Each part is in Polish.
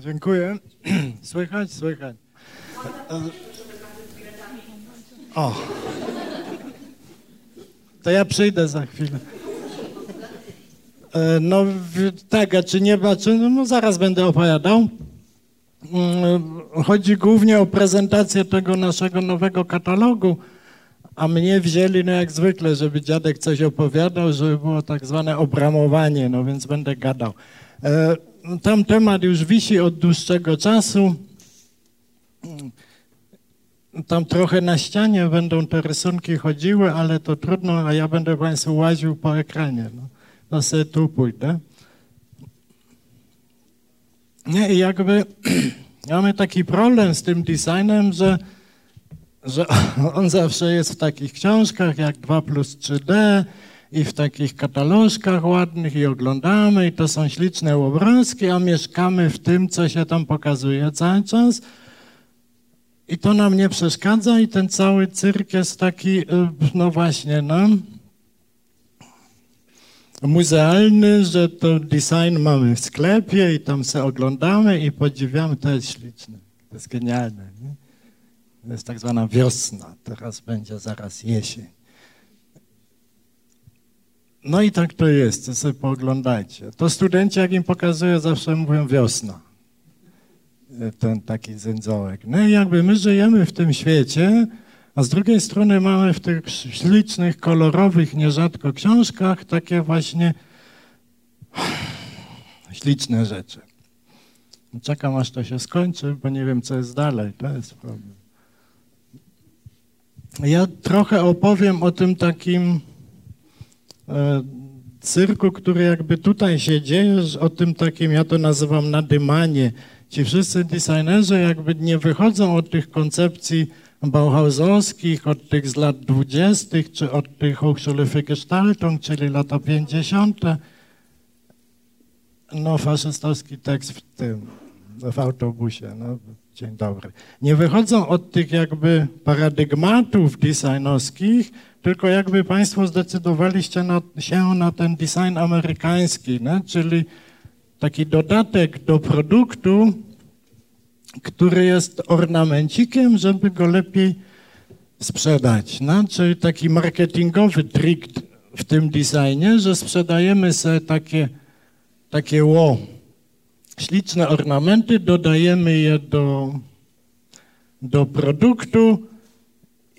Dziękuję. Słychać? Słychać. O. To ja przyjdę za chwilę. E, No tak, a czy nie, a czy, no zaraz będę opowiadał. Mm, Chodzi głównie o prezentację tego naszego nowego katalogu, a mnie wzięli, no jak zwykle, żeby dziadek coś opowiadał, żeby było tak zwane obramowanie, no więc będę gadał. Tam temat już wisi od dłuższego czasu. Tam trochę na ścianie będą te rysunki chodziły, ale to trudno, a ja będę Państwu łaził po ekranie. No, to sobie tu pójdę. Nie, i jakby mamy taki problem z tym designem, że, że on zawsze jest w takich książkach jak 2 plus 3D i w takich katalożkach ładnych i oglądamy i to są śliczne obrazki, a mieszkamy w tym, co się tam pokazuje cały czas. I to nam nie przeszkadza i ten cały cyrk jest taki, y, no właśnie, no, muzealny, że to design mamy w sklepie i tam se oglądamy i podziwiamy, to jest śliczne, to jest genialne. Nie? To jest tak zwana wiosna, teraz będzie zaraz jesień. No i tak to jest, to sobie pooglądajcie. To studenci, jak im pokazuję, zawsze mówią wiosna. Ten taki zędzołek. No i jakby my żyjemy w tym świecie, a z drugiej strony mamy w tych ślicznych, kolorowych, nierzadko książkach takie właśnie śliczne rzeczy. Czekam, aż to się skończy, bo nie wiem, co jest dalej. To jest problem. Ja trochę opowiem o tym takim e, cyrku, który jakby tutaj się dzieje, o tym takim, ja to nazywam nadymanie. Ci wszyscy designerzy jakby nie wychodzą od tych koncepcji bauhausowskich, od tych z lat dwudziestych, czy od tych Hochschule Gestaltung, czyli lata 50. No, faszystowski tekst w tym, w autobusie, no, dzień dobry. Nie wychodzą od tych jakby paradygmatów designowskich, tylko jakby Państwo zdecydowaliście na, się na ten design amerykański, no, czyli taki dodatek do produktu, który jest ornamencikiem, żeby go lepiej sprzedać. Czyli taki marketingowy trik w tym designie, że sprzedajemy sobie takie, takie ło, śliczne ornamenty, dodajemy je do, do produktu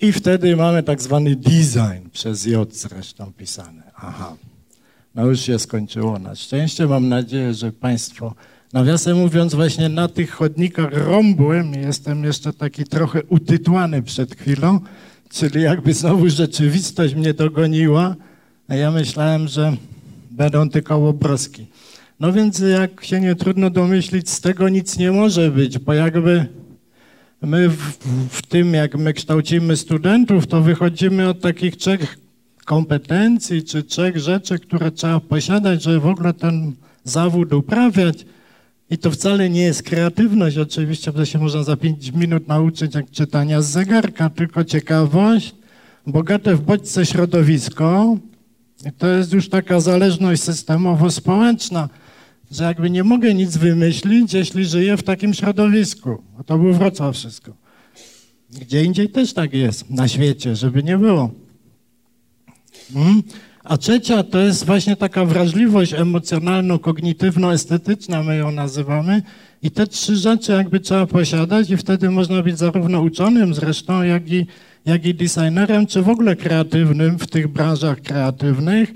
i wtedy mamy tak zwany design, przez J zresztą pisane. Aha, no już się skończyło na szczęście. Mam nadzieję, że Państwo Nawiasem mówiąc, właśnie na tych chodnikach rąbłem, jestem jeszcze taki trochę utytłany przed chwilą, czyli jakby znowu rzeczywistość mnie dogoniła, a ja myślałem, że będą tylko obrazki. No więc jak się nie trudno domyślić, z tego nic nie może być, bo jakby my w, w tym, jak my kształcimy studentów, to wychodzimy od takich trzech kompetencji czy trzech rzeczy, które trzeba posiadać, żeby w ogóle ten zawód uprawiać. I to wcale nie jest kreatywność, oczywiście, bo się można za pięć minut nauczyć jak czytania z zegarka, tylko ciekawość, bogate w bodźce środowisko. I to jest już taka zależność systemowo-społeczna, że jakby nie mogę nic wymyślić, jeśli żyję w takim środowisku. A to był Wrocław wszystko. Gdzie indziej też tak jest na świecie, żeby nie było. Hmm? A trzecia to jest właśnie taka wrażliwość emocjonalno-kognitywno-estetyczna, my ją nazywamy. I te trzy rzeczy jakby trzeba posiadać i wtedy można być zarówno uczonym zresztą, jak i, jak i designerem, czy w ogóle kreatywnym w tych branżach kreatywnych,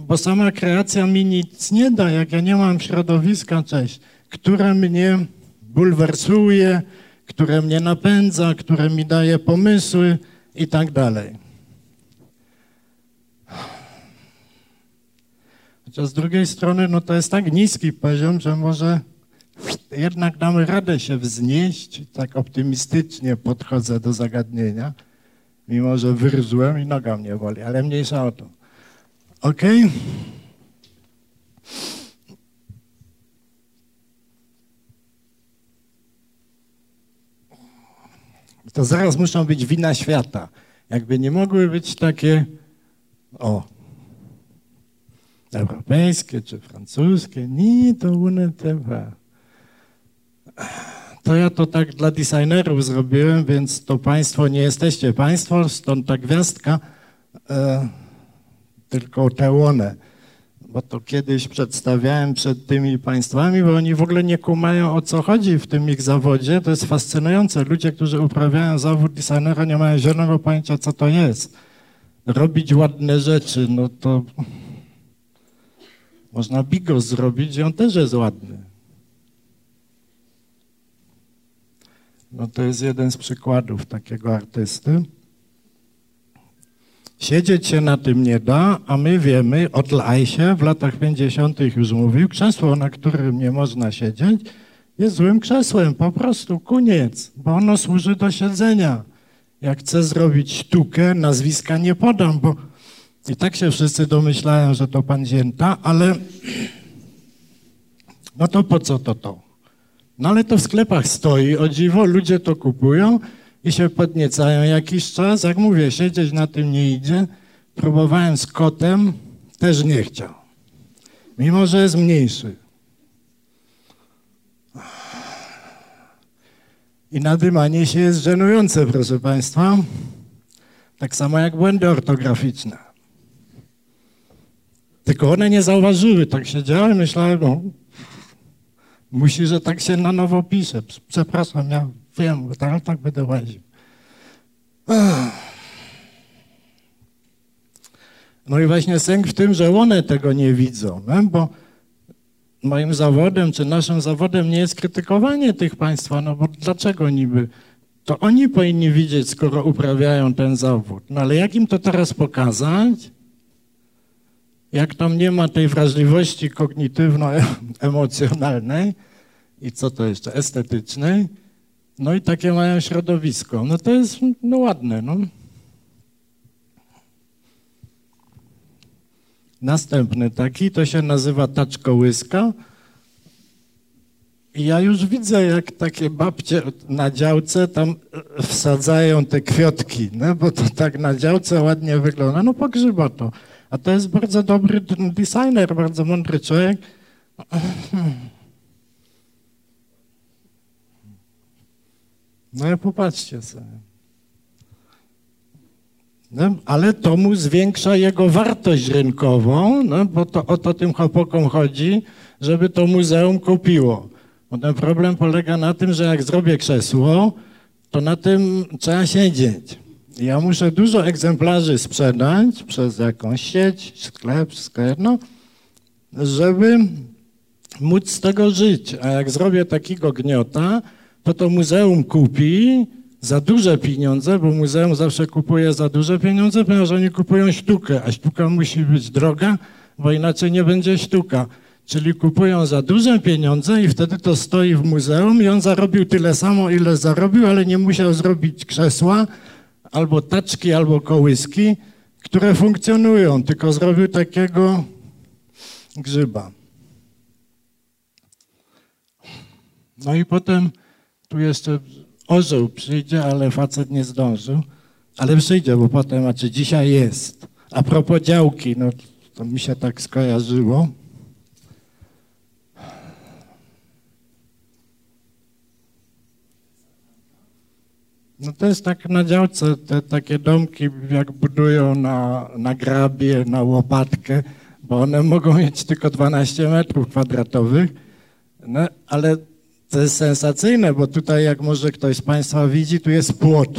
bo sama kreacja mi nic nie da, jak ja nie mam środowiska, cześć, które mnie bulwersuje, które mnie napędza, które mi daje pomysły i tak dalej. Chociaż z drugiej strony, no to jest tak niski poziom, że może jednak damy radę się wznieść. Tak optymistycznie podchodzę do zagadnienia, mimo że wyrzłem i noga mnie boli, ale mniejsza o to. Ok? To zaraz muszą być wina świata. Jakby nie mogły być takie, o, europejskie czy francuskie, nie, to UNTV. to ja to tak dla designerów zrobiłem, więc to państwo nie jesteście państwo, stąd ta gwiazdka, e, tylko te łone. Bo to kiedyś przedstawiałem przed tymi państwami, bo oni w ogóle nie kumają o co chodzi w tym ich zawodzie. To jest fascynujące. Ludzie, którzy uprawiają zawód designera, nie mają zielonego pojęcia, co to jest. Robić ładne rzeczy, no to można bigos zrobić i on też jest ładny. No to jest jeden z przykładów takiego artysty. Siedzieć się na tym nie da, a my wiemy, od Lajsie w latach 50. już mówił, krzesło, na którym nie można siedzieć, jest złym krzesłem, po prostu koniec, bo ono służy do siedzenia. Jak chcę zrobić sztukę, nazwiska nie podam, bo i tak się wszyscy domyślają, że to pan Zięta, ale no to po co to to? No ale to w sklepach stoi, o dziwo, ludzie to kupują i się podniecają jakiś czas. Jak mówię, siedzieć na tym nie idzie. Próbowałem z kotem, też nie chciał. Mimo, że jest mniejszy. I nadymanie się jest żenujące, proszę Państwa. Tak samo jak błędy ortograficzne. Tylko one nie zauważyły, tak siedziałem, myślałem, no, musi, że tak się na nowo pisze. Przepraszam, ja wiem, tak, tak będę łaził. No i właśnie sęk w tym, że one tego nie widzą, no? bo moim zawodem, czy naszym zawodem nie jest krytykowanie tych państwa, no bo dlaczego niby? To oni powinni widzieć, skoro uprawiają ten zawód. No ale jak im to teraz pokazać? Jak tam nie ma tej wrażliwości kognitywno-emocjonalnej i co to jeszcze, estetycznej, no i takie mają środowisko. No to jest no ładne, no. Następny taki, to się nazywa taczkołyska. I ja już widzę, jak takie babcie na działce tam wsadzają te kwiotki, no bo to tak na działce ładnie wygląda. No pogrzyba to. A to jest bardzo dobry designer, bardzo mądry człowiek. No i popatrzcie sobie. No, ale to mu zwiększa jego wartość rynkową, no, bo to o to tym chłopakom chodzi, żeby to muzeum kupiło. Bo ten problem polega na tym, że jak zrobię krzesło, to na tym trzeba siedzieć. Ja muszę dużo egzemplarzy sprzedać przez jakąś sieć, sklep, sklep, no, żeby móc z tego żyć. A jak zrobię takiego gniota, to to muzeum kupi za duże pieniądze, bo muzeum zawsze kupuje za duże pieniądze, ponieważ oni kupują sztukę, a sztuka musi być droga, bo inaczej nie będzie sztuka. Czyli kupują za duże pieniądze i wtedy to stoi w muzeum i on zarobił tyle samo, ile zarobił, ale nie musiał zrobić krzesła, albo taczki, albo kołyski, które funkcjonują, tylko zrobił takiego grzyba. No i potem tu jeszcze orzeł przyjdzie, ale facet nie zdążył. Ale przyjdzie, bo potem, czy dzisiaj jest. A propos działki, no to mi się tak skojarzyło. No to jest tak na działce, te takie domki jak budują na, na grabie, na łopatkę, bo one mogą mieć tylko 12 metrów kwadratowych, no, ale to jest sensacyjne, bo tutaj, jak może ktoś z Państwa widzi, tu jest płot.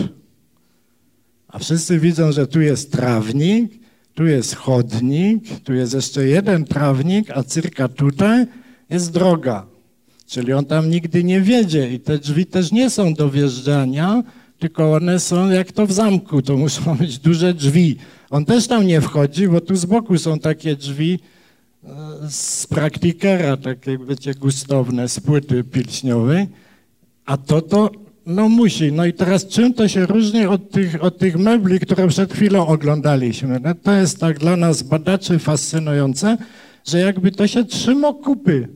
A wszyscy widzą, że tu jest trawnik, tu jest chodnik, tu jest jeszcze jeden trawnik, a cyrka tutaj jest droga. Czyli on tam nigdy nie wiedzie i te drzwi też nie są do wjeżdżania, tylko one są jak to w zamku, to muszą być duże drzwi. On też tam nie wchodzi, bo tu z boku są takie drzwi, z praktikera, takie wiecie, gustowne, z płyty pilśniowej, a to to no musi. No i teraz czym to się różni od tych, od tych mebli, które przed chwilą oglądaliśmy? No to jest tak dla nas badaczy fascynujące, że jakby to się trzyma kupy.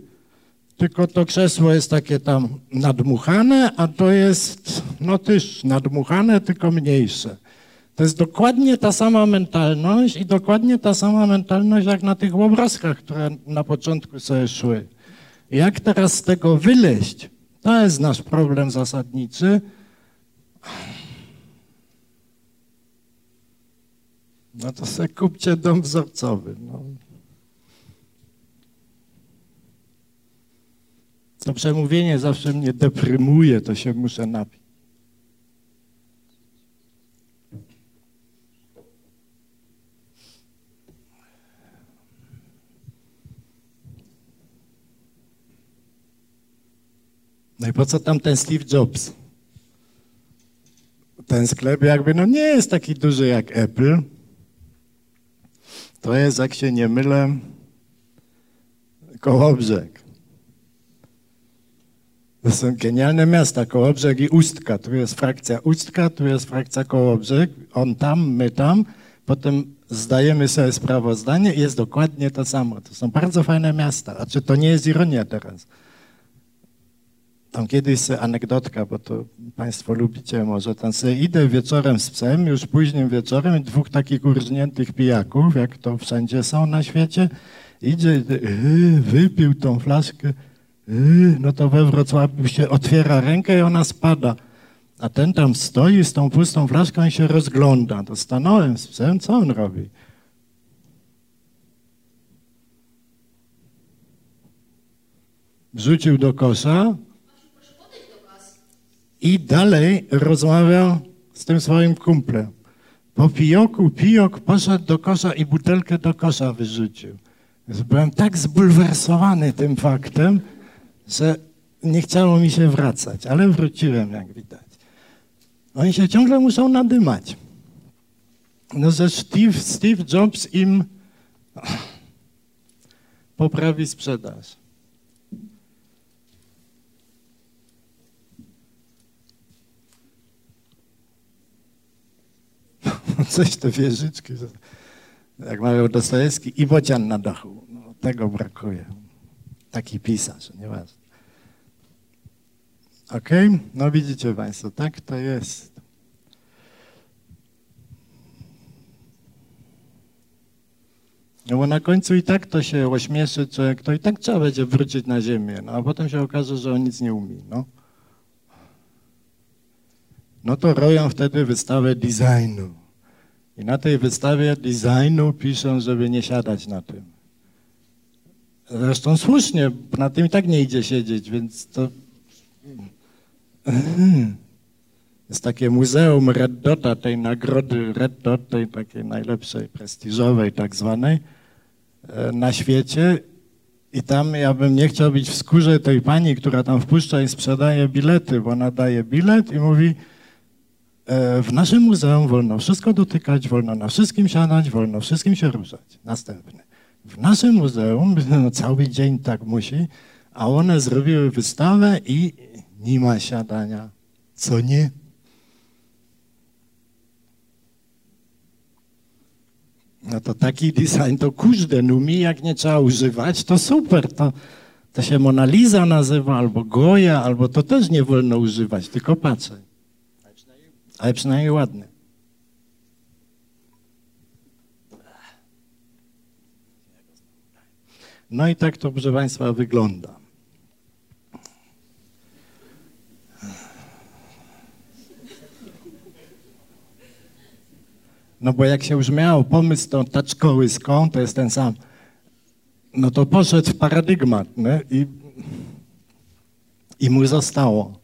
Tylko to krzesło jest takie tam nadmuchane, a to jest no też nadmuchane, tylko mniejsze. To jest dokładnie ta sama mentalność i dokładnie ta sama mentalność jak na tych obrazkach, które na początku sobie szły. Jak teraz z tego wyleźć, To jest nasz problem zasadniczy. No to sobie kupcie dom wzorcowy. No. To przemówienie zawsze mnie deprymuje, to się muszę napić. No i po co tam ten Steve Jobs? Ten sklep jakby no nie jest taki duży jak Apple. To jest, jak się nie mylę, Kołobrzeg. To są genialne miasta, Kołobrzeg i Ustka. Tu jest frakcja Ustka, tu jest frakcja Kołobrzeg. On tam, my tam. Potem zdajemy sobie sprawozdanie i jest dokładnie to samo. To są bardzo fajne miasta. A to nie jest ironia teraz? Tam kiedyś sobie anegdotka, bo to Państwo lubicie może, tam sobie idę wieczorem z psem, już późnym wieczorem i dwóch takich urżniętych pijaków, jak to wszędzie są na świecie, idzie, yy, wypił tą flaszkę, yy, no to we Wrocławiu się otwiera rękę i ona spada. A ten tam stoi z tą pustą flaszką i się rozgląda. To stanąłem z psem, co on robi? Wrzucił do kosza, i dalej rozmawiał z tym swoim kumplem. Po pijoku pijok poszedł do kosza i butelkę do kosza wyrzucił. Byłem tak zbulwersowany tym faktem, że nie chciało mi się wracać, ale wróciłem, jak widać. Oni się ciągle muszą nadymać. No, że Steve, Steve Jobs im poprawi sprzedaż. Coś te wieżyczki, jak mają Dostojewski i bocian na dachu. No, tego brakuje. Taki pisarz, nieważne. Ok? No widzicie Państwo, tak to jest. No bo na końcu i tak to się ośmieszy człowiek, to i tak trzeba będzie wrócić na ziemię, no a potem się okaże, że on nic nie umie, no. No to robią wtedy wystawę designu. I na tej wystawie designu piszą, żeby nie siadać na tym. Zresztą słusznie, na tym i tak nie idzie siedzieć, więc to jest takie muzeum Red Dota, tej nagrody Red Dot, tej takiej najlepszej, prestiżowej tak zwanej e, na świecie. I tam ja bym nie chciał być w skórze tej pani, która tam wpuszcza i sprzedaje bilety, bo ona daje bilet i mówi, w naszym muzeum wolno wszystko dotykać, wolno na wszystkim siadać, wolno wszystkim się ruszać. Następny. W naszym muzeum no, cały dzień tak musi, a one zrobiły wystawę i nie ma siadania. Co nie? No to taki design to kurde, no mi jak nie trzeba używać, to super. To, to się Mona Lisa nazywa, albo Goja, albo to też nie wolno używać, tylko patrzę ale przynajmniej ładny. No i tak to, proszę Państwa, wygląda. No bo jak się już miał pomysł tą taczkołyską, to jest ten sam, no to poszedł w paradygmat nie? I, i mu zostało.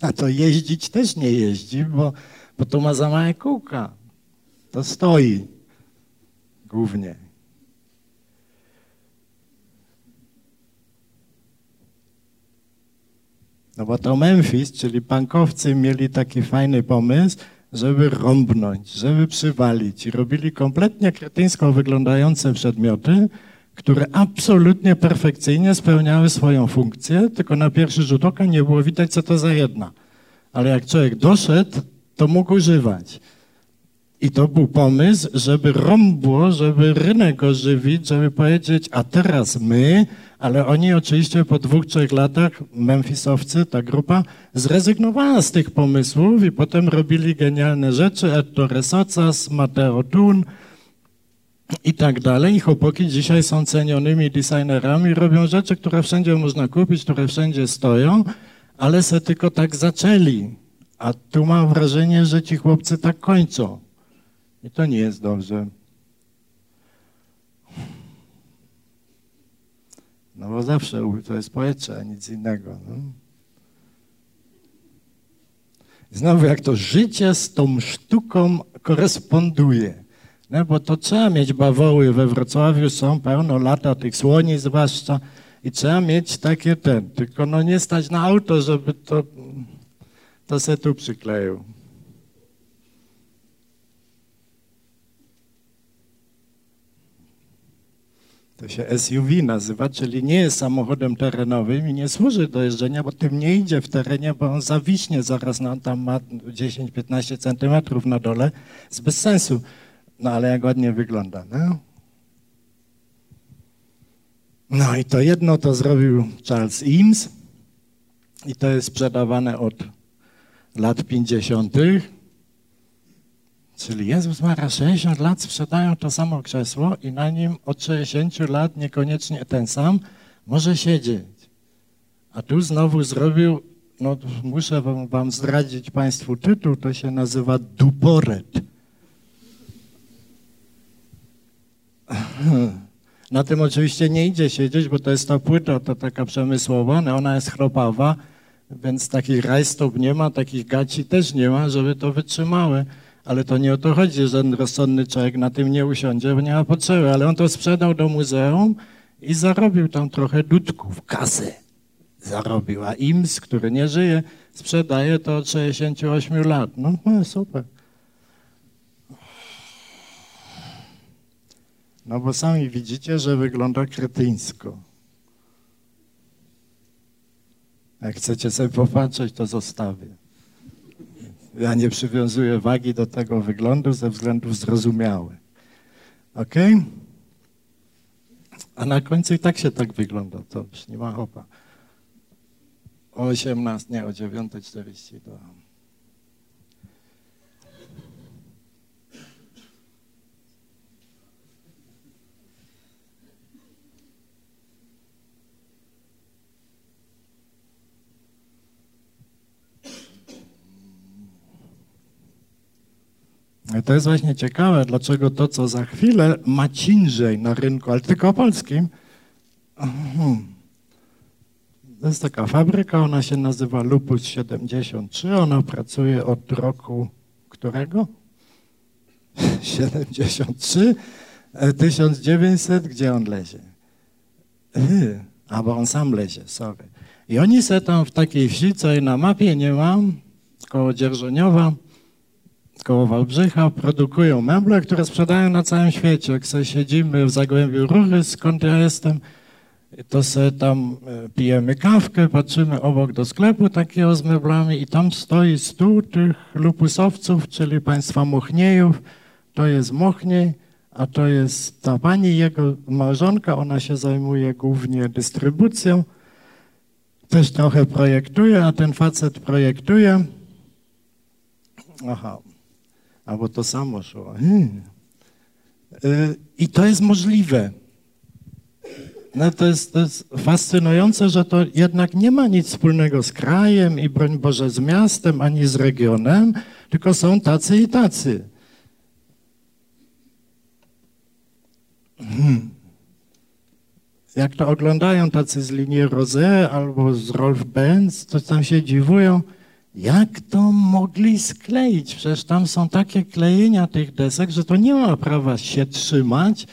A to jeździć też nie jeździ, bo, bo to ma za małe kółka. To stoi głównie. No bo to Memphis, czyli bankowcy mieli taki fajny pomysł, żeby rąbnąć, żeby przywalić. I robili kompletnie kretyńsko wyglądające przedmioty, które absolutnie perfekcyjnie spełniały swoją funkcję, tylko na pierwszy rzut oka nie było widać, co to za jedna. Ale jak człowiek doszedł, to mógł używać. I to był pomysł, żeby rąbło, żeby rynek ożywić, żeby powiedzieć, a teraz my, ale oni oczywiście po dwóch, trzech latach, Memphisowcy, ta grupa, zrezygnowała z tych pomysłów i potem robili genialne rzeczy, Ettore Socas, Mateo Thun, i tak dalej. I chłopaki dzisiaj są cenionymi designerami, robią rzeczy, które wszędzie można kupić, które wszędzie stoją, ale se tylko tak zaczęli. A tu mam wrażenie, że ci chłopcy tak kończą. I to nie jest dobrze. No bo zawsze to jest poetra, a nic innego. No. Znowu jak to życie z tą sztuką koresponduje. No bo to trzeba mieć bawoły. We Wrocławiu są pełno lata tych słoni zwłaszcza i trzeba mieć takie ten. Tylko no nie stać na auto, żeby to, to se tu przykleił. To się SUV nazywa, czyli nie jest samochodem terenowym i nie służy do jeżdżenia, bo tym nie idzie w terenie, bo on zawiśnie zaraz, no, tam ma 10-15 centymetrów na dole. Jest bez sensu. No ale jak ładnie wygląda, no. No i to jedno to zrobił Charles Eames i to jest sprzedawane od lat 50. Czyli Jezus ma 60 lat, sprzedają to samo krzesło i na nim od 60 lat niekoniecznie ten sam może siedzieć. A tu znowu zrobił, no muszę wam, wam zdradzić Państwu tytuł, to się nazywa Duporet. Na tym oczywiście nie idzie siedzieć, bo to jest ta płyta, to taka przemysłowa, no ona jest chropawa, więc takich rajstop nie ma, takich gaci też nie ma, żeby to wytrzymały. Ale to nie o to chodzi, że ten rozsądny człowiek na tym nie usiądzie, bo nie ma potrzeby. Ale on to sprzedał do muzeum i zarobił tam trochę dudków, kasy zarobił. A IMS, który nie żyje, sprzedaje to od 68 lat. No, no super. No bo sami widzicie, że wygląda kretyńsko. Jak chcecie sobie popatrzeć, to zostawię. Ja nie przywiązuję wagi do tego wyglądu ze względów zrozumiałych. Ok? A na końcu i tak się tak wygląda. To już nie ma chopa. O 18, nie, o 9.42. To jest właśnie ciekawe, dlaczego to, co za chwilę ma ciężej na rynku, ale tylko polskim. To jest taka fabryka, ona się nazywa Lupus 73, ona pracuje od roku którego? 73? 1900, gdzie on lezie? A bo on sam lezie, sorry. I oni se tam w takiej wsi, co i na mapie nie mam, koło Dzierżoniowa, koło Wałbrzycha produkują meble, które sprzedają na całym świecie. Jak sobie siedzimy w Zagłębiu Rury, skąd ja jestem, to sobie tam e, pijemy kawkę, patrzymy obok do sklepu takiego z meblami i tam stoi stół tych lupusowców, czyli państwa Mochniejów. To jest Mochniej, a to jest ta pani, jego małżonka, ona się zajmuje głównie dystrybucją. Też trochę projektuje, a ten facet projektuje. Aha, albo to samo szło. Hmm. Y, I to jest możliwe. No to, jest, to jest fascynujące, że to jednak nie ma nic wspólnego z krajem i broń Boże z miastem, ani z regionem, tylko są tacy i tacy. Hmm. Jak to oglądają tacy z linii Rosé albo z Rolf Benz, to tam się dziwują, jak to mogli skleić? Przecież tam są takie klejenia tych desek, że to nie ma prawa się trzymać,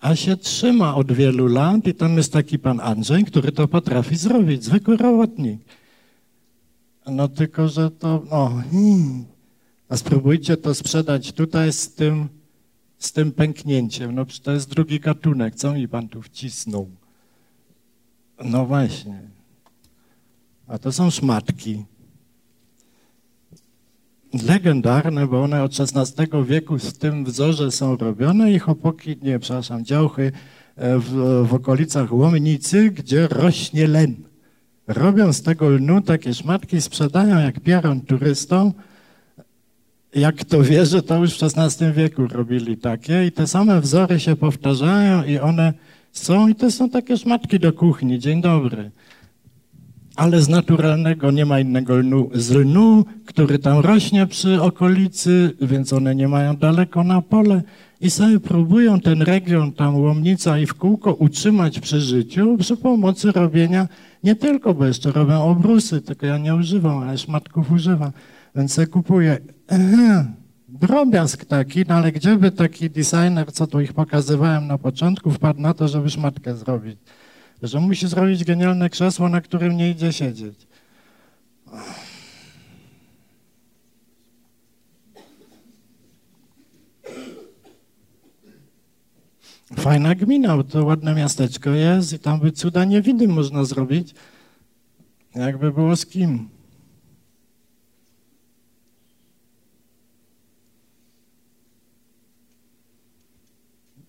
a się trzyma od wielu lat i tam jest taki pan Andrzej, który to potrafi zrobić, zwykły robotnik. No tylko, że to, no, hmm. a spróbujcie to sprzedać tutaj z tym, z tym pęknięciem. No to jest drugi gatunek, co mi pan tu wcisnął? No właśnie. A to są szmatki legendarne, bo one od XVI wieku w tym wzorze są robione i chopoki, nie, przepraszam, działchy e, w, w okolicach Łomnicy, gdzie rośnie len. Robią z tego lnu takie szmatki, sprzedają jak pieron turystom jak wie, że to już w XVI wieku robili takie i te same wzory się powtarzają i one są i to są takie szmatki do kuchni. Dzień dobry. Ale z naturalnego nie ma innego lnu. Z lnu, który tam rośnie przy okolicy, więc one nie mają daleko na pole i sobie próbują ten region, tam Łomnica i w kółko utrzymać przy życiu przy pomocy robienia nie tylko, bo jeszcze robią obrusy, tylko ja nie używam, ale szmatków używam, więc se kupuję. Drobiazg taki, no ale gdzie by taki designer, co tu ich pokazywałem na początku, wpadł na to, żeby szmatkę zrobić? Że musi zrobić genialne krzesło, na którym nie idzie siedzieć. Fajna gmina, to ładne miasteczko jest i tam by cuda niewidy można zrobić, jakby było z kim.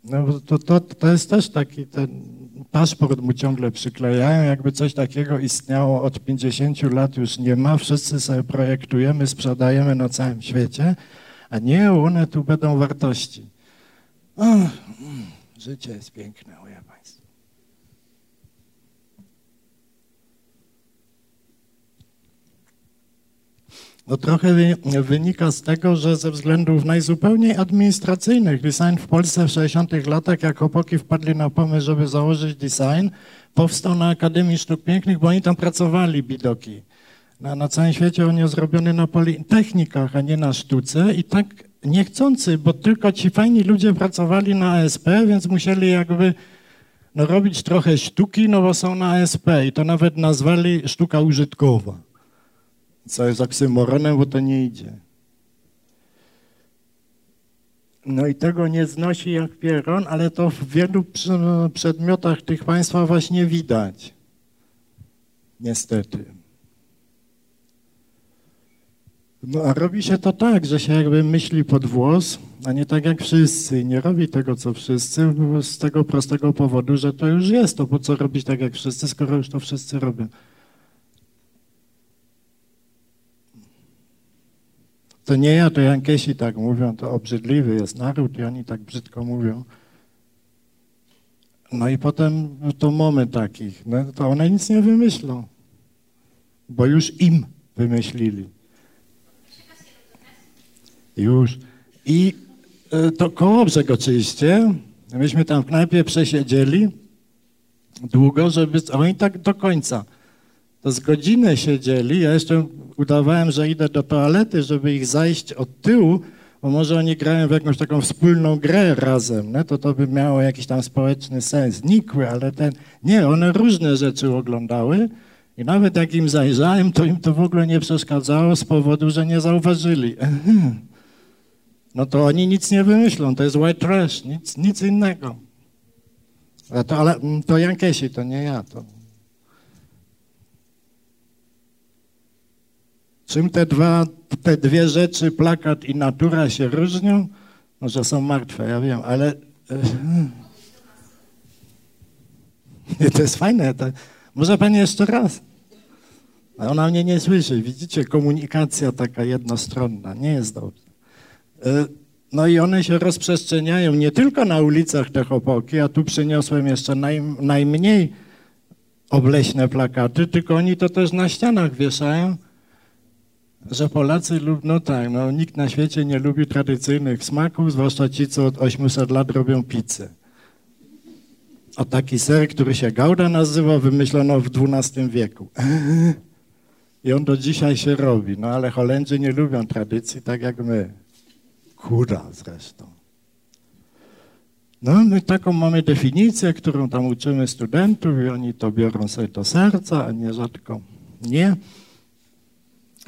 No to, to, to jest też taki ten paszport mu ciągle przyklejają, jakby coś takiego istniało od 50 lat już nie ma, wszyscy sobie projektujemy, sprzedajemy na całym świecie, a nie one tu będą wartości. Ach, życie jest piękne, moje Państwo. No trochę wynika z tego, że ze względów najzupełniej administracyjnych design w Polsce w 60 latach, jak opoki wpadli na pomysł, żeby założyć design, powstał na Akademii Sztuk Pięknych, bo oni tam pracowali, bidoki. Na, na całym świecie on jest zrobiony na politechnikach, a nie na sztuce. I tak niechcący, bo tylko ci fajni ludzie pracowali na ASP, więc musieli jakby no, robić trochę sztuki, no bo są na ASP i to nawet nazwali sztuka użytkowa co jest oksymoronem, bo to nie idzie. No i tego nie znosi jak pieron, ale to w wielu przedmiotach tych państwa właśnie widać. Niestety. No a robi się to tak, że się jakby myśli pod włos, a nie tak jak wszyscy. Nie robi tego, co wszyscy, z tego prostego powodu, że to już jest. To po co robić tak jak wszyscy, skoro już to wszyscy robią. To nie ja, to Jankesi tak mówią, to obrzydliwy jest naród i oni tak brzydko mówią. No i potem to mamy takich, no to one nic nie wymyślą, bo już im wymyślili. Już. I e, to koło brzeg oczywiście, myśmy tam w knajpie przesiedzieli długo, żeby, oni tak do końca. To z godzinę siedzieli, ja jeszcze udawałem, że idę do toalety, żeby ich zajść od tyłu, bo może oni grają w jakąś taką wspólną grę razem, nie? to to by miało jakiś tam społeczny sens. Nikły, ale ten... Nie, one różne rzeczy oglądały i nawet jak im zajrzałem, to im to w ogóle nie przeszkadzało z powodu, że nie zauważyli. No to oni nic nie wymyślą, to jest white trash, nic, nic innego. To, ale mm, to Jankesi, to nie ja. To... Czym te, dwa, te dwie rzeczy, plakat i natura się różnią? Może są martwe, ja wiem, ale... E, to jest fajne. To... Może pani jeszcze raz? Ona mnie nie słyszy. Widzicie, komunikacja taka jednostronna. Nie jest dobrze. E, no i one się rozprzestrzeniają nie tylko na ulicach te chopoki, a tu przyniosłem jeszcze naj, najmniej obleśne plakaty, tylko oni to też na ścianach wieszają że Polacy lubią, no tak, no nikt na świecie nie lubi tradycyjnych smaków, zwłaszcza ci, co od 800 lat robią pizzę. A taki ser, który się Gouda nazywa, wymyślono w XII wieku. I on do dzisiaj się robi. No ale Holendrzy nie lubią tradycji tak jak my. Kura zresztą. No my taką mamy definicję, którą tam uczymy studentów i oni to biorą sobie do serca, a nie rzadko nie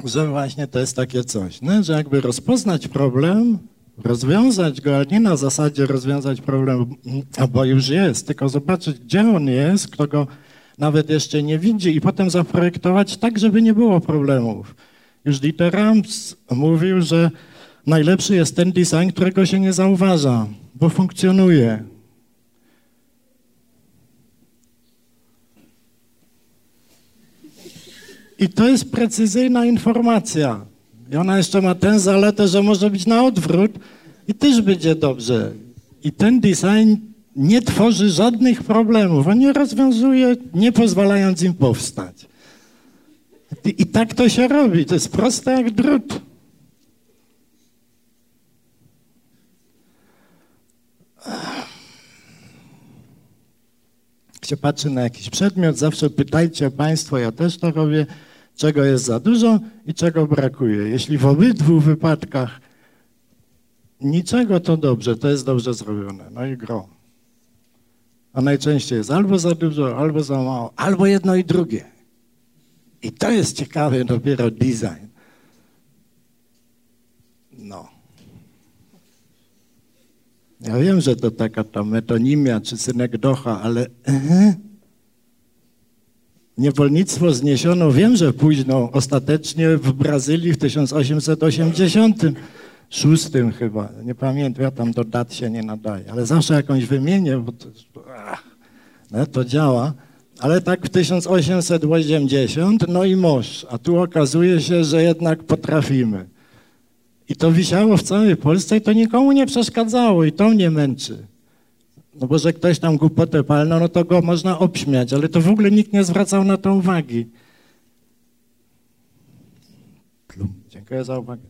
że właśnie to jest takie coś, nie? że jakby rozpoznać problem, rozwiązać go, ale nie na zasadzie rozwiązać problem, bo już jest, tylko zobaczyć, gdzie on jest, kto go nawet jeszcze nie widzi i potem zaprojektować tak, żeby nie było problemów. Już Dieter Rams mówił, że najlepszy jest ten design, którego się nie zauważa, bo funkcjonuje. I to jest precyzyjna informacja. I ona jeszcze ma tę zaletę, że może być na odwrót i też będzie dobrze. I ten design nie tworzy żadnych problemów, on nie rozwiązuje, nie pozwalając im powstać. I tak to się robi, to jest proste jak drut. Jak się patrzy na jakiś przedmiot, zawsze pytajcie Państwo, ja też to robię, czego jest za dużo i czego brakuje. Jeśli w obydwu wypadkach niczego, to dobrze, to jest dobrze zrobione. No i gro. A najczęściej jest albo za dużo, albo za mało, albo jedno i drugie. I to jest ciekawy dopiero design. No. Ja wiem, że to taka ta metonimia czy synekdocha, ale niewolnictwo zniesiono, wiem, że późno, ostatecznie w Brazylii w 1886 chyba, nie pamiętam, ja tam do dat się nie nadaję, ale zawsze jakąś wymienię, bo to, ach, no, to działa. Ale tak w 1880, no i moż, a tu okazuje się, że jednak potrafimy. I to wisiało w całej Polsce i to nikomu nie przeszkadzało i to mnie męczy. No bo że ktoś tam głupotę palnął, no to go można obśmiać, ale to w ogóle nikt nie zwracał na to uwagi. Dziękuję za uwagę.